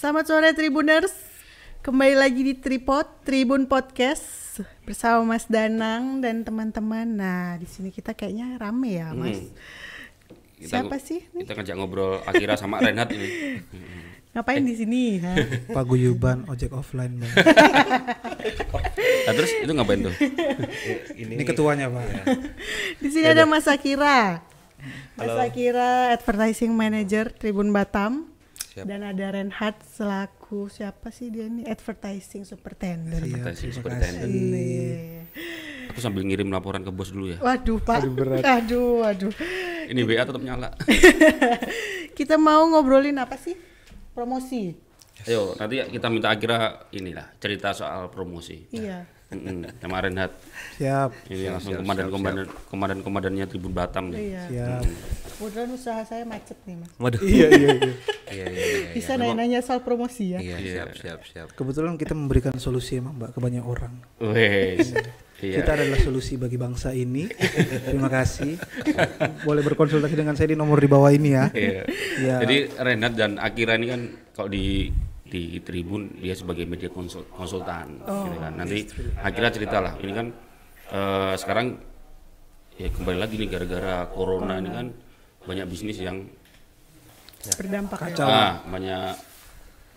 Selamat sore Tribuners. Kembali lagi di Tripod Tribun Podcast bersama Mas Danang dan teman-teman. Nah, di sini kita kayaknya rame ya, Mas. Hmm. Kita Siapa sih? nih? Kita ngajak ngobrol Akira sama Renhat ini. Ngapain di sini? Paguyuban ojek offline bang. Nah, terus itu ngapain tuh? Ini, ketuanya pak. Di sini ada Mas Akira. Mas Akira, Advertising Manager Tribun Batam. Dan ada Renhat selaku siapa sih dia ini? Advertising Superintendent. Iya, Advertising Superintendent. Nih. Aku sambil ngirim laporan ke bos dulu ya. Waduh, Pak. Aduh, berat. Aduh, aduh. Ini WA tetap nyala. Kita mau ngobrolin apa sih? Promosi. Ayo, nanti kita minta Akira inilah cerita soal promosi. Iya. Mm-mm, sama Renhat. Siap, Ini langsung komandan-komandan komandan-komandannya Tribun Batam nih. Iya. siap. Kebetulan usaha saya macet nih, Mas. Waduh. iya iya iya. Iya iya iya. Bisa nanya-nanya soal promosi ya. Iya, Iya. siap siap siap. Kebetulan kita memberikan solusi emang mbak ke banyak orang. Wes. Iya. Kita adalah solusi bagi bangsa ini. Terima kasih. Boleh berkonsultasi dengan saya di nomor di bawah ini ya. Iya. Iya. Jadi Renat dan Akira ini kan kalau di di Tribun dia sebagai media konsul, konsultan gitu kan. Nanti Akira cerita lah. Ini kan eh, sekarang ya kembali lagi nih gara-gara corona ini kan banyak bisnis yang Berdampak ya. Kacau. ah, banyak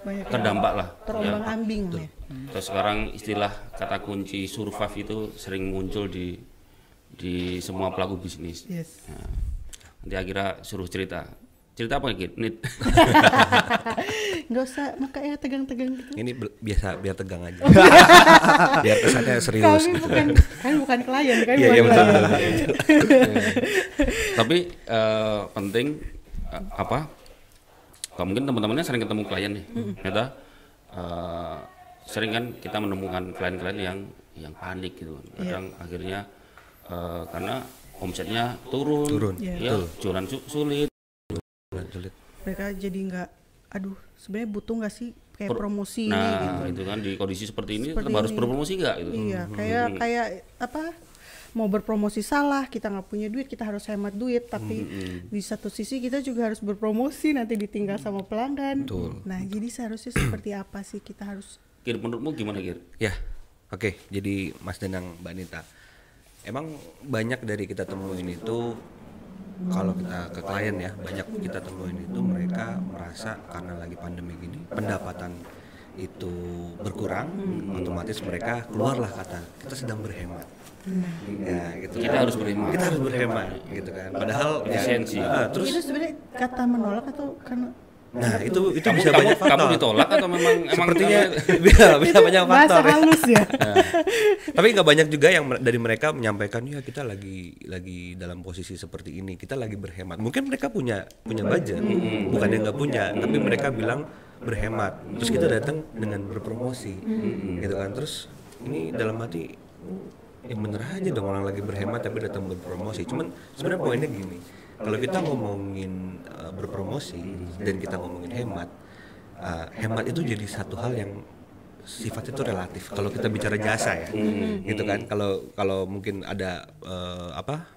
Banyak terdampak lah. Ya. terombang-ambing ya. Terus sekarang istilah kata kunci survive itu sering muncul di di semua pelaku bisnis. Yes. Nah, nanti Akira suruh cerita. Cerita apa Kit? Nit. Nggak usah makanya tegang-tegang gitu. Ini biasa biar tegang aja. biar kesannya serius Kami gitu. bukan kan bukan klien, kan Iya, bukan iya, betul, klien. Tapi eh, penting eh, apa? Kalau mungkin teman-temannya sering ketemu klien nih, ternyata eh, sering kan kita menemukan klien-klien yang yang panik gitu, kan. kadang akhirnya eh, karena omsetnya turun, Turun, Iya. ya, jualan su- sulit, Sulit. Mereka jadi nggak aduh, sebenarnya butuh nggak sih kayak Pro- promosi ini nah gitu. itu kan di kondisi seperti ini Seperti tetap harus ini. berpromosi nggak gitu? Iya, kayak kayak apa? Mau berpromosi salah, kita nggak punya duit, kita harus hemat duit. Tapi di satu sisi kita juga harus berpromosi, nanti ditinggal sama pelanggan. Nah, jadi seharusnya seperti apa sih kita harus? Kir menurutmu gimana Kir? Ya. Oke, jadi Mas Danang Mbak Nita. Emang banyak dari kita temuin itu kalau kita ke klien ya, banyak kita temuin itu mereka merasa karena lagi pandemi gini, pendapatan itu berkurang, otomatis mereka keluarlah kata kita sedang berhemat. Ya, gitu. Kita kan. harus berhemat. Kita harus berhemat, gitu kan. Padahal ya, ah, terus itu sebenarnya kata menolak atau karena Nah itu itu Kamu, bisa kamu, banyak faktor. kamu ditolak atau memang emang Sepertinya bisa bisa banyak faktor. ya. halus ya? Tapi nggak banyak juga yang dari mereka menyampaikan ya kita lagi lagi dalam posisi seperti ini, kita lagi berhemat. Mungkin mereka punya punya budget, bukan yang nggak punya, tapi mereka bilang berhemat. Terus kita datang dengan berpromosi, gitu kan. Terus ini dalam hati yang bener aja dong orang lagi berhemat tapi datang berpromosi. Cuman sebenarnya poinnya gini, kalau kita ngomongin uh, berpromosi dan kita ngomongin hemat, uh, hemat itu jadi satu hal yang sifatnya itu relatif. Kalau kita bicara jasa ya, gitu kan. Kalau kalau mungkin ada uh, apa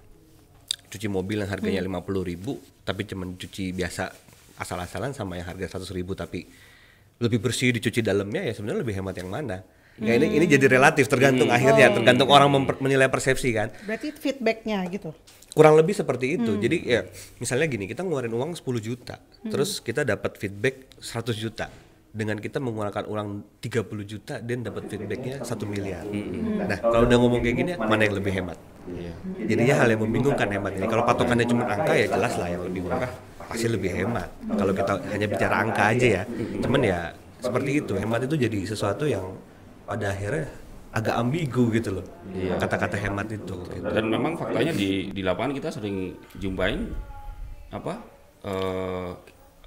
cuci mobil yang harganya lima puluh ribu, tapi cuman cuci biasa asal-asalan sama yang harga seratus ribu tapi lebih bersih dicuci dalamnya ya sebenarnya lebih hemat yang mana? Ya ini ini jadi relatif tergantung akhirnya tergantung orang memper- menilai persepsi kan? Berarti feedbacknya gitu. kurang lebih seperti itu. Jadi ya misalnya gini kita ngeluarin uang 10 juta terus kita dapat feedback 100 juta. Dengan kita mengeluarkan uang 30 juta dan dapat feedbacknya satu miliar. Nah kalau udah ngomong kayak gini mana yang lebih hemat? Jadinya hal yang membingungkan hemat ini. Kalau patokannya cuma angka ya jelas lah yang lebih murah. Pasti lebih hemat. Kalau kita hanya bicara angka aja ya. Cuman ya seperti itu. Hemat itu jadi sesuatu yang pada akhirnya agak ambigu gitu loh kata-kata hemat itu gitu. dan memang faktanya di di lapangan kita sering jumpain apa eh,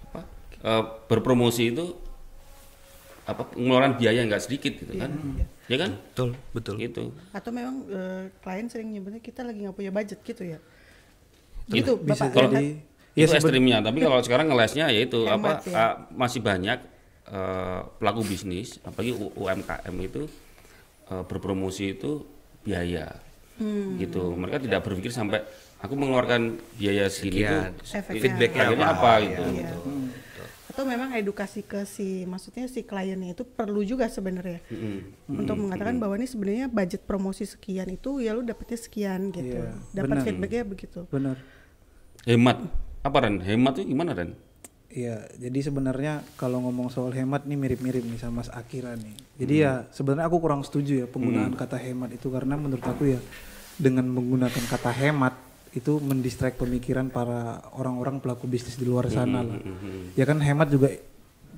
apa eh, berpromosi itu apa pengeluaran biaya nggak sedikit gitu kan ya kan betul betul itu Atau memang eh, klien sering nyebutnya kita lagi nggak punya budget gitu ya? Iya, Gitu, bisa Bapak. kalau Renhat? Iya, itu ekstrimnya tapi kalau sekarang ngelesnya yaitu Hemat apa ya. ah, masih banyak eh, pelaku bisnis apalagi UMKM itu eh, berpromosi itu biaya Hmm. gitu mereka tidak berpikir sampai aku mengeluarkan biaya segini Sekian. tuh Efeknya. feedbacknya apa, apa ya. gitu, Iya. gitu. atau memang edukasi ke si maksudnya si kliennya itu perlu juga sebenarnya untuk mengatakan bahwa ini sebenarnya budget promosi sekian itu ya lu dapetnya sekian gitu Iya, dapat feedbacknya begitu Benar. Hemat. Apa Ren? Hemat tuh gimana Ren? Iya, jadi sebenarnya kalau ngomong soal hemat nih mirip-mirip nih sama Mas Akira nih. Jadi ya sebenarnya aku kurang setuju ya penggunaan kata hemat itu karena menurut aku ya dengan menggunakan kata hemat itu mendistract pemikiran para orang-orang pelaku bisnis di luar sana lah. Ya kan hemat juga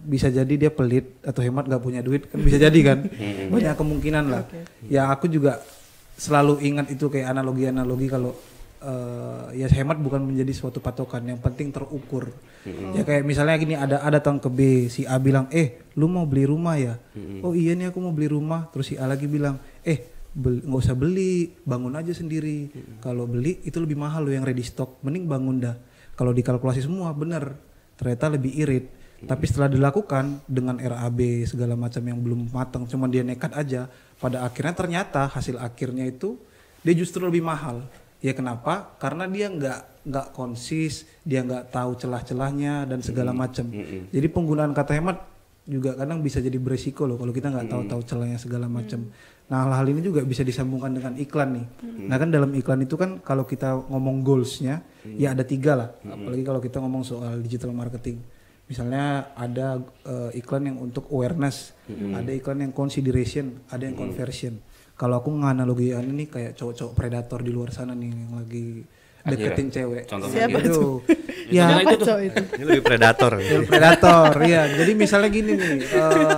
bisa jadi dia pelit atau hemat nggak punya duit kan bisa jadi kan banyak kemungkinan lah. Ya aku juga selalu ingat itu kayak analogi-analogi kalau eh, ya hemat bukan menjadi suatu patokan yang penting terukur. Ya kayak misalnya gini ada ada datang ke B si A bilang eh lu mau beli rumah ya? Oh iya nih aku mau beli rumah. Terus si A lagi bilang eh nggak usah beli bangun aja sendiri. Kalau beli itu lebih mahal lo yang ready stock. Mending bangun dah. Kalau dikalkulasi semua bener. Ternyata lebih irit. Tapi setelah dilakukan dengan RAB segala macam yang belum matang cuma dia nekat aja pada akhirnya ternyata hasil akhirnya itu dia justru lebih mahal ya kenapa? Karena dia nggak nggak konsis dia nggak tahu celah-celahnya dan segala macam jadi penggunaan kata hemat juga kadang bisa jadi beresiko loh kalau kita nggak tahu tahu celahnya segala macam nah hal-hal ini juga bisa disambungkan dengan iklan nih. Nah kan dalam iklan itu kan kalau kita ngomong goalsnya ya ada tiga lah. Apalagi kalau kita ngomong soal digital marketing. Misalnya ada eh, iklan yang untuk awareness ada iklan yang consideration ada yang conversion kalau aku nganalogian ini kayak cowok-cowok predator di luar sana nih yang lagi deketin cewek Contohnya Siapa gitu. tuh? ya Contohnya Apa itu tuh. cowok itu? Ini lebih predator. Male predator ya jadi misalnya gini nih eh,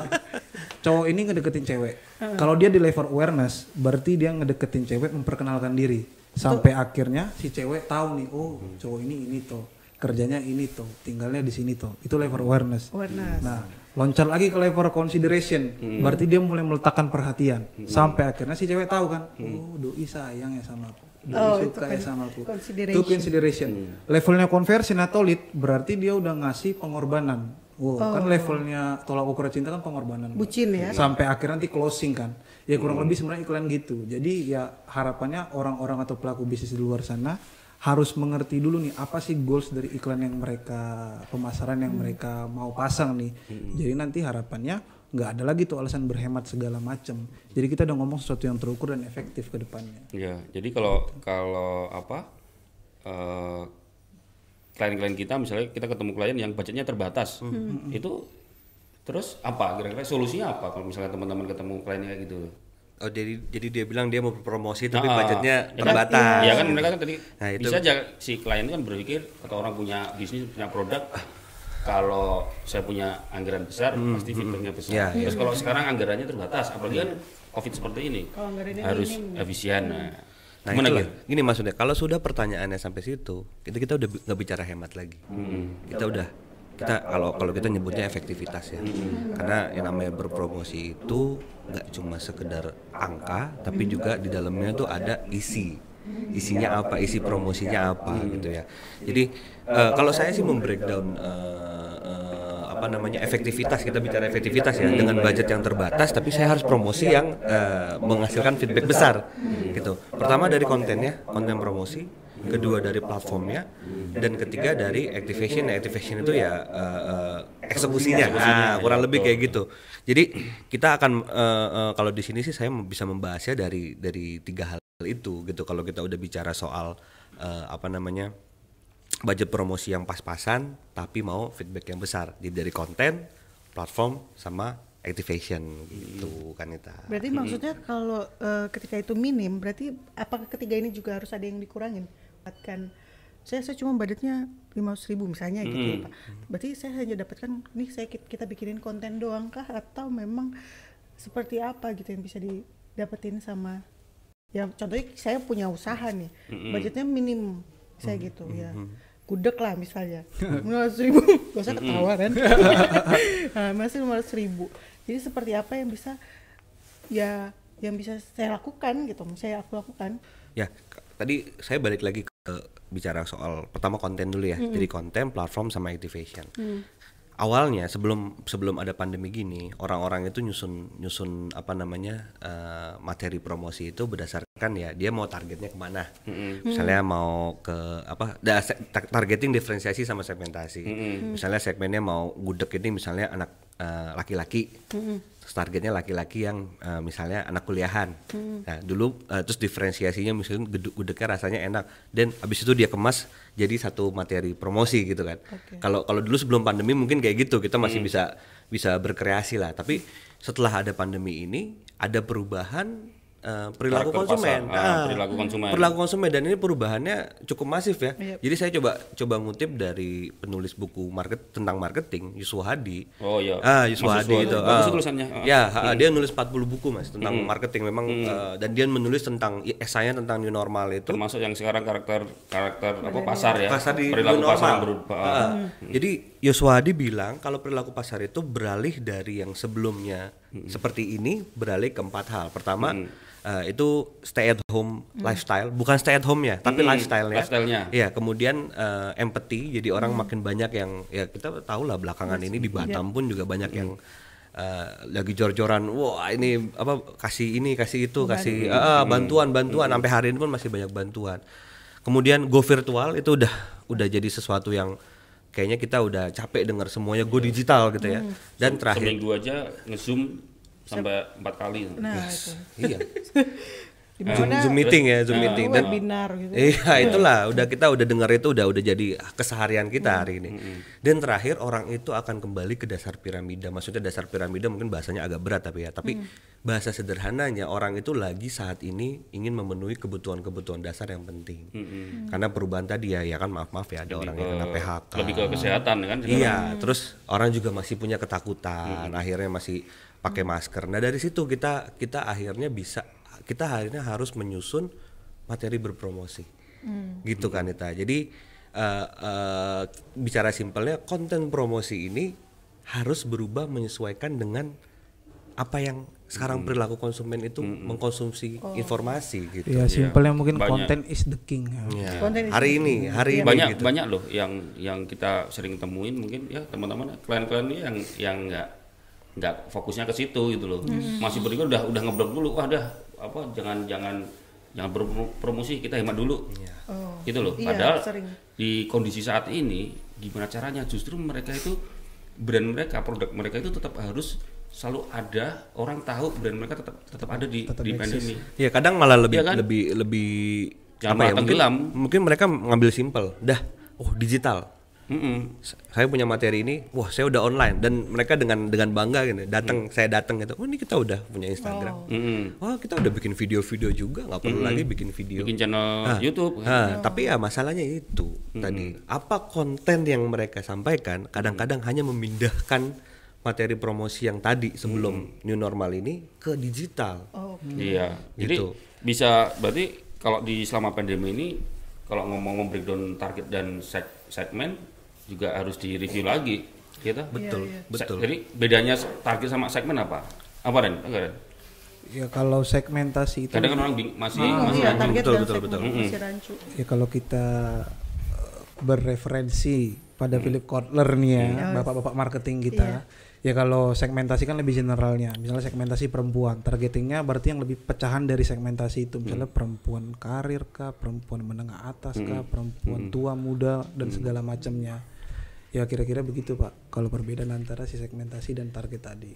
cowok ini ngedeketin cewek kalau dia di level awareness berarti dia ngedeketin cewek memperkenalkan diri sampai akhirnya si cewek tahu nih oh cowok ini ini toh kerjanya ini toh tinggalnya di sini toh itu level awareness Awareness. nah loncat lagi ke level consideration berarti dia mulai meletakkan perhatian sampai akhirnya si cewek tahu kan oh doi sayang ya sama aku doi Oh, itu suka kan ya sama aku consideration. itu consideration. Levelnya conversion atau lead berarti dia udah ngasih pengorbanan. Wow, kan levelnya tolak ukur cinta kan pengorbanan. bucin ya Sampai akhirnya nanti closing kan. Ya kurang lebih sebenarnya iklan gitu. Jadi ya harapannya orang-orang atau pelaku bisnis di luar sana harus mengerti dulu nih apa sih goals dari iklan yang mereka pemasaran yang mereka mau pasang nih. Jadi nanti harapannya nggak ada lagi tuh alasan berhemat segala macam. Jadi kita udah ngomong sesuatu yang terukur dan efektif ke depannya. Ya, jadi kalau kalau apa eh, klien-klien kita misalnya kita ketemu klien yang budgetnya terbatas, itu terus apa kira-kira solusinya apa kalau misalnya teman-teman ketemu kliennya kayak gitu? Oh jadi jadi dia bilang dia mau promosi tapi Nah, budgetnya ya kan- terbatas. Ya kan mereka kan tadi Nah, itu- bisa aja si klien itu kan berpikir atau orang punya bisnis punya produk kalau saya punya anggaran besar pasti feedbacknya besar. Ya, Terus kalau sekarang anggarannya terbatas, apalagi kan covid seperti ini harus minim. efisien. Nah, Nah, gimana itulah. Gini maksudnya, kalau sudah pertanyaannya sampai situ, kita kita udah nggak bicara hemat lagi. Kita udah kita kalau kalau kita nyebutnya efektivitas ya. Karena yang namanya berpromosi itu nggak cuma sekedar angka, tapi juga di dalamnya tuh ada isi. Isinya apa, isi promosinya apa gitu ya. Jadi eh, kalau saya sih membreakdown eh, eh, apa namanya efektivitas kita bicara efektivitas ya dengan budget yang terbatas tapi saya harus promosi yang eh, menghasilkan feedback besar gitu pertama dari kontennya konten promosi kedua dari platformnya dan ketiga dari activation Nah, activation itu ya eh, eh, eksekusinya. Nah, kurang lebih kayak gitu. Jadi kita akan eh, eh, kalau di sini sih saya bisa membahasnya dari dari tiga hal itu gitu. Kalau kita udah bicara soal eh, apa namanya budget promosi yang pas-pasan tapi mau feedback yang besar. Jadi dari konten platform sama activation gitu kan Ita Berarti maksudnya kalau eh, ketika itu minim, berarti apakah ketiga ini juga harus ada yang dikurangin? Dapatkan saya saya cuma budgetnya lima ribu misalnya gitu ya pak. Berarti saya hanya dapatkan nih saya kit- kita bikinin konten doang kah? Atau memang seperti apa gitu yang bisa didapetin sama ya contohnya saya punya usaha nih budgetnya minim saya gitu ya. Gudeg lah misalnya lima ribu. Gak usah ketawa kan? Nah, masih lima ribu. Jadi seperti apa yang bisa ya yang bisa saya lakukan gitu saya aku lakukan? Ya tadi saya balik lagi ke bicara soal pertama konten dulu ya. Jadi konten platform sama activation. Awalnya sebelum sebelum ada pandemi gini orang-orang itu nyusun nyusun apa namanya eh, materi promosi itu berdasarkan ya dia mau targetnya ke mana. Misalnya mau ke apa da- se- ta- targeting diferensiasi sama segmentasi. Misalnya segmennya mau gudeg ini misalnya anak eh, laki-laki. Terus targetnya laki-laki yang eh, misalnya anak kuliahan. Nah dulu eh, terus diferensiasinya misalnya gudegnya rasanya enak. Dan habis itu dia kemas jadi satu materi promosi gitu kan. Kalau kalau dulu sebelum pandemi mungkin kayak gitu kita masih bisa bisa berkreasi lah. Tapi setelah ada pandemi ini ada perubahan eh, perilaku Karakter konsumen pasar. Ah, Ah, perilaku konsumen. perilaku konsumen dan ini perubahannya cukup masif ya Yep. jadi saya coba coba ngutip dari penulis buku market tentang marketing Yuswo Hadi Oh iya. ah Yuswo Hadi itu ah. tulisannya. Ah. ya ah, dia nulis 40 buku mas tentang marketing memang eh, dan dia menulis tentang esainya tentang new normal itu Termasuk yang sekarang karakter karakter apa pasar ya. pasar di perilaku new pasar normal. yang berubah. Ah, ah. Jadi Yoswadi bilang kalau perilaku pasar itu beralih dari yang sebelumnya seperti ini beralih ke empat hal. Pertama eh, itu stay at home lifestyle, bukan stay at home ya, tapi Mm. lifestyle-nya. Lifestyle-nya. Iya, kemudian eh, empathy. Jadi orang makin banyak yang ya kita tahu lah belakangan ini di Batam pun juga banyak yang eh, lagi jor-joran. Wah, ini apa kasih ini, kasih itu, kasih ah, ah, bantuan, bantuan sampai hari ini pun masih banyak bantuan. Kemudian go virtual itu udah udah jadi sesuatu yang kayaknya kita udah capek dengar semuanya go digital gitu ya. Dan terakhir Seminggu aja nge-zoom sampai empat kali. Nah, itu. iya. Zoom, Zoom meeting ya, Zoom meeting dan webinar gitu. Iya itulah udah kita udah dengar itu udah udah jadi keseharian kita hari ini. Dan terakhir orang itu akan kembali ke dasar piramida. Maksudnya dasar piramida mungkin bahasanya agak berat tapi ya. Tapi bahasa sederhananya orang itu lagi saat ini ingin memenuhi kebutuhan-kebutuhan dasar yang penting. Karena perubahan tadi ya ya kan maaf-maaf ya ada orang yang kena PHK. Lebih ke kesehatan kan. Iya, terus orang juga masih punya ketakutan, akhirnya masih pakai masker. Nah dari situ kita kita akhirnya bisa kita akhirnya harus menyusun materi berpromosi, gitu kan Ita. Jadi eh, eh, bicara simpelnya konten promosi ini harus berubah menyesuaikan dengan apa yang sekarang perilaku konsumen itu mengkonsumsi informasi gitu. Ya simpelnya mungkin Banyak. konten is the king. Ya, Konten itu hari ini, hari ini banyak gitu. banyak loh yang yang kita sering temuin mungkin ya teman-teman klien-klien ini yang yang nggak nggak fokusnya ke situ gitu loh masih berikut udah udah ngeblok dulu wah dah apa jangan jangan jangan berpromosi kita hemat dulu Oh. gitu loh Iya, padahal sering. di kondisi saat ini gimana caranya justru mereka itu brand mereka produk mereka itu tetap harus selalu ada orang tahu brand mereka tetap tetap ada di di pandemi Ya kadang malah lebih Iya kan? lebih lebih Jangan apa ya mungkin, mungkin mereka ngambil simpel. Dah, oh digital. Mm-mm. S- Saya punya materi ini, wah saya udah online dan mereka dengan dengan bangga gitu. Datang saya datang gitu. Oh ini kita udah punya Instagram. Mm-mm. Wah kita udah bikin video-video juga, nggak perlu lagi bikin video. bikin channel Ah, YouTube ah, tapi ya masalahnya itu tadi apa konten yang mereka sampaikan kadang-kadang hanya memindahkan materi promosi yang tadi sebelum new normal ini ke digital. Oh, Iya. Jadi Gitu. bisa berarti kalau di selama pandemi ini kalau ngomong breakdown target dan seg- segmen juga harus direview lagi, gitu. Betul, iya. betul. Jadi bedanya target sama segmen apa? Apa Ren? Apa, Ren? Ya kalau segmentasi itu Kadang kan orang bing- masih Oh, masih iya, rancu. target betul, dan betul, segmen betul. masih rancu. ya kalau kita eh, berreferensi pada Philip Kotler nih ya, bapak-bapak marketing kita. Ya kalau segmentasi kan lebih generalnya. Misalnya segmentasi perempuan, targetingnya berarti yang lebih pecahan dari segmentasi itu. Misalnya perempuan karir kah, perempuan menengah atas kah, perempuan tua, muda dan segala macamnya. Ya kira-kira begitu Pak. Kalau perbedaan antara si segmentasi dan target tadi.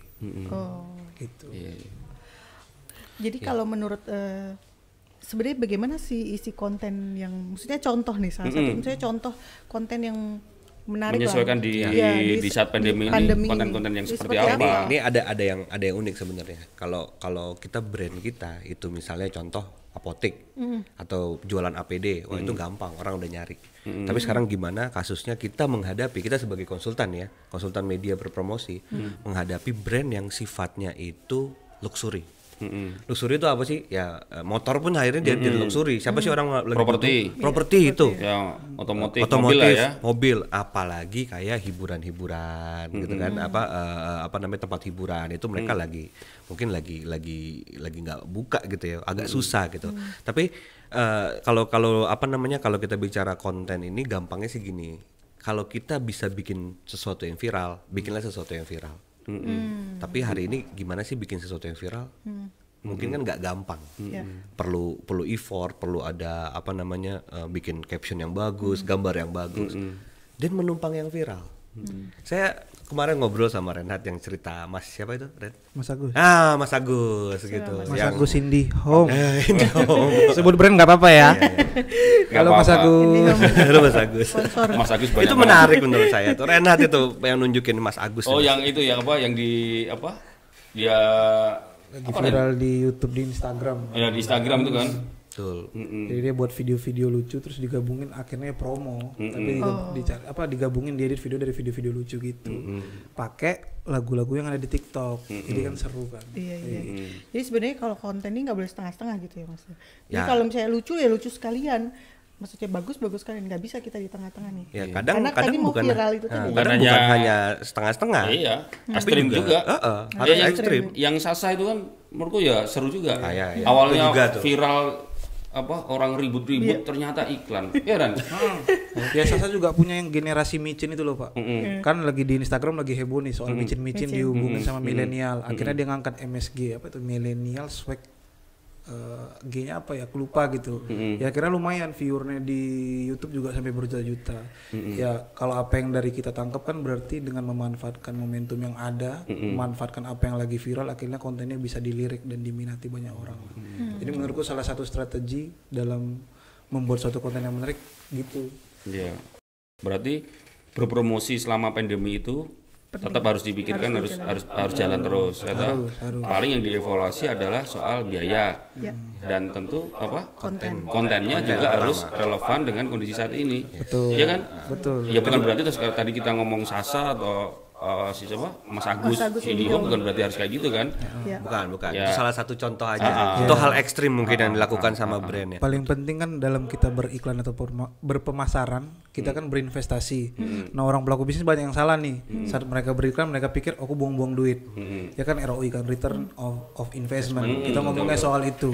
Oh. Gitu. Iya, iya. Jadi kalau menurut eh, sebenarnya bagaimana sih isi konten yang maksudnya contoh nih salah satu misalnya contoh konten yang menarik lah. Menyesuaikan di, Iya, di, saat pandemi, pandemi ini konten-konten yang seperti, seperti apa? Ini, ini ada ada yang ada yang unik sebenarnya. Kalau kalau kita brand kita itu misalnya contoh apotek atau jualan APD, wah itu gampang orang udah nyari. Tapi sekarang gimana kasusnya kita menghadapi kita sebagai konsultan ya, konsultan media berpromosi menghadapi brand yang sifatnya itu luxury. Mm-mm. Luxury itu apa sih? Ya eh, motor pun akhirnya jadi, jadi luxury. Siapa sih orang lagi Properti. Properti itu. Ya, otomotif, otomotif mobil lah ya. mobil. Apalagi kayak hiburan-hiburan gitu kan. Apa eh, apa namanya tempat hiburan. Itu mereka lagi mungkin lagi lagi lagi nggak buka gitu ya. Agak susah gitu. Tapi eh, kalau kalau apa namanya kalau kita bicara konten ini gampangnya sih gini. Kalau kita bisa bikin sesuatu yang viral, bikinlah sesuatu yang viral. Tapi hari ini gimana sih bikin sesuatu yang viral? Mungkin kan nggak gampang. Ya. Perlu perlu effort, perlu ada apa namanya eh, bikin caption yang bagus, gambar yang bagus, dan menumpang yang viral. Saya kemarin ngobrol sama Renat yang cerita Mas siapa itu? Ren? Mas Agus. Ah, Mas Agus gitu. Mas Yang- Agus Indi Home. Eh, om. Sebut brand nggak apa-apa ya. Nggak Kalau Mas. Agus. Halo Mas Agus. Mas Agus banyak itu banget. menarik menurut saya tuh Renat itu yang nunjukin Mas Agus Oh, yang itu yang apa? Yang di apa? Dia Lagi apa, Ren? viral di YouTube di Instagram. Ya di Instagram itu kan. Betul Jadi dia buat video-video lucu terus digabungin akhirnya promo. Tapi diga- dicari apa digabungin diedit video dari video-video lucu gitu. Pakai lagu-lagu yang ada di TikTok. Jadi kan seru kan. Iya iya. Jadi sebenarnya kalau konten ini nggak boleh setengah-setengah gitu ya mas. Jadi Ya. kalau misalnya lucu ya lucu sekalian. Maksudnya bagus bagus sekalian nggak bisa kita di tengah-tengah nih. ya kadang Karena kadang tadi mau bukan viral itu Nah, kadang hanya- bukan hanya setengah-setengah Iya, tapi ekstrim juga. Heeh, Ya, harus yang ekstrim Yang Sasa itu kan menurutku ya seru juga. Ah, iya, iya. Awalnya juga tuh. viral apa orang ribut-ribut ternyata iklan. Iya kan? Ya Sasa juga punya yang generasi micin itu loh pak. Kan lagi di Instagram lagi heboh nih soal micin-micin dihubungin sama milenial. Akhirnya dia ngangkat MSG apa itu? Milenial swag eh, G-nya apa ya? Aku lupa gitu. Ya akhirnya lumayan viewernya di YouTube juga sampai berjuta-juta. Ya kalau apa yang dari kita tangkap kan berarti dengan memanfaatkan momentum yang ada, memanfaatkan apa yang lagi viral, akhirnya kontennya bisa dilirik dan diminati banyak orang. Jadi menurutku salah satu strategi dalam membuat suatu konten yang menarik gitu. Iya. Berarti berpromosi selama pandemi itu tetap harus dipikirkan harus harus harus jalan terus. ya toh? Paling yang dievaluasi adalah soal biaya Ya. dan tentu apa Konten. kontennya juga harus relevan dengan kondisi saat ini. Betul. Iya kan? Betul. Ya bukan berarti terus tadi kita ngomong Sasa atau eh, si siapa Mas Agus, Mas Agus ini Indigo. bukan berarti harus kayak gitu kan? Ya. bukan bukan Ya. itu salah satu contoh aja Ah, ah. itu hal ekstrim mungkin yang dilakukan sama brand ya Paling penting kan dalam kita beriklan atau berpemasaran, kita kan berinvestasi. Nah orang pelaku bisnis banyak yang salah nih. Saat mereka beriklan, mereka pikir aku buang-buang duit. Ya kan ROI kan return of, of investment. Kita ngomongnya soal itu.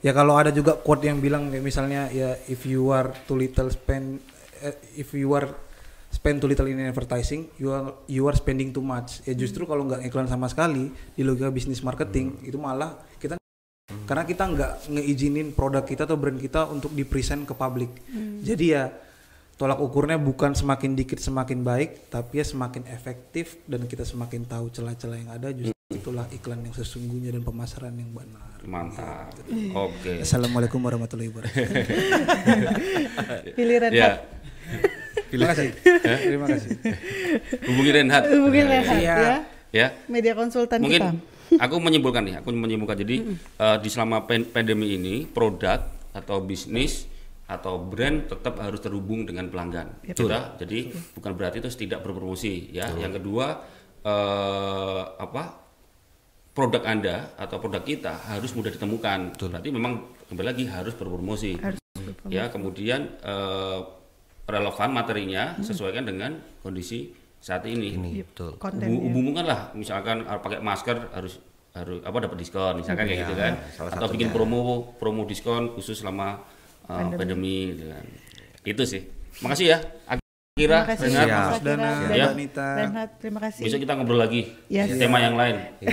Ya kalau ada juga quote yang bilang kayak misalnya ya if you are too little spend, eh, if you are spend too little in advertising, you are you are spending too much. Ya justru kalau nggak iklan sama sekali di logika bisnis marketing itu malah kita karena kita nggak ngeizinin produk kita atau brand kita untuk dipresent ke publik. Jadi ya tolak ukurnya bukan semakin dikit semakin baik, tapi ya semakin efektif dan kita semakin tahu celah-celah yang ada. Justru itulah iklan yang sesungguhnya dan pemasaran yang benar. Mantap. Oke. Assalamualaikum warahmatullahi wabarakatuh. Pilih Renhat. Ya, Terima kasih. Terima kasih. hubungi Renhat. Hubungin Renhat Iya. ya. Ya. Media konsultan Mungkin kita. aku menyimpulkan nih, aku menyimpulkan jadi eh, di selama pen- pandemi ini produk atau bisnis atau brand tetap harus terhubung dengan pelanggan. Kita jadi bukan berarti itu tidak berpromosi ya. Yang kedua eh, apa produk Anda atau produk kita harus mudah ditemukan. Berarti memang kembali lagi harus berpromosi. Harus Ya, kemudian eh, relevan materinya sesuaikan dengan kondisi saat ini. ini betul. Hubung- hubungkan lah misalkan uh, pakai masker harus harus apa dapat diskon misalkan kayak gitu kan. salah atau bikin promo promo diskon khusus selama uh, pandemi, gitu kan. Itu sih. Makasih ya. Akira Terima kasih Renat. Siap. Mas Mas Dana, Ya. Terima kasih. besok kita ngobrol lagi. Yes. tema yang lain. Iya,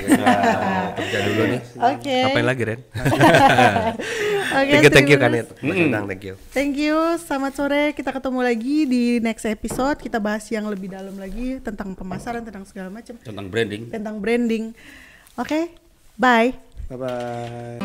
kerja dulu nih. Oke. ngapain lagi Ren Oke, thank you thank you Mas Endang, thank you Thank you, selamat sore. Kita ketemu lagi di next episode. Kita bahas yang lebih dalam lagi tentang pemasaran, tentang segala macam, tentang branding tentang branding. Oke, bye. Bye bye.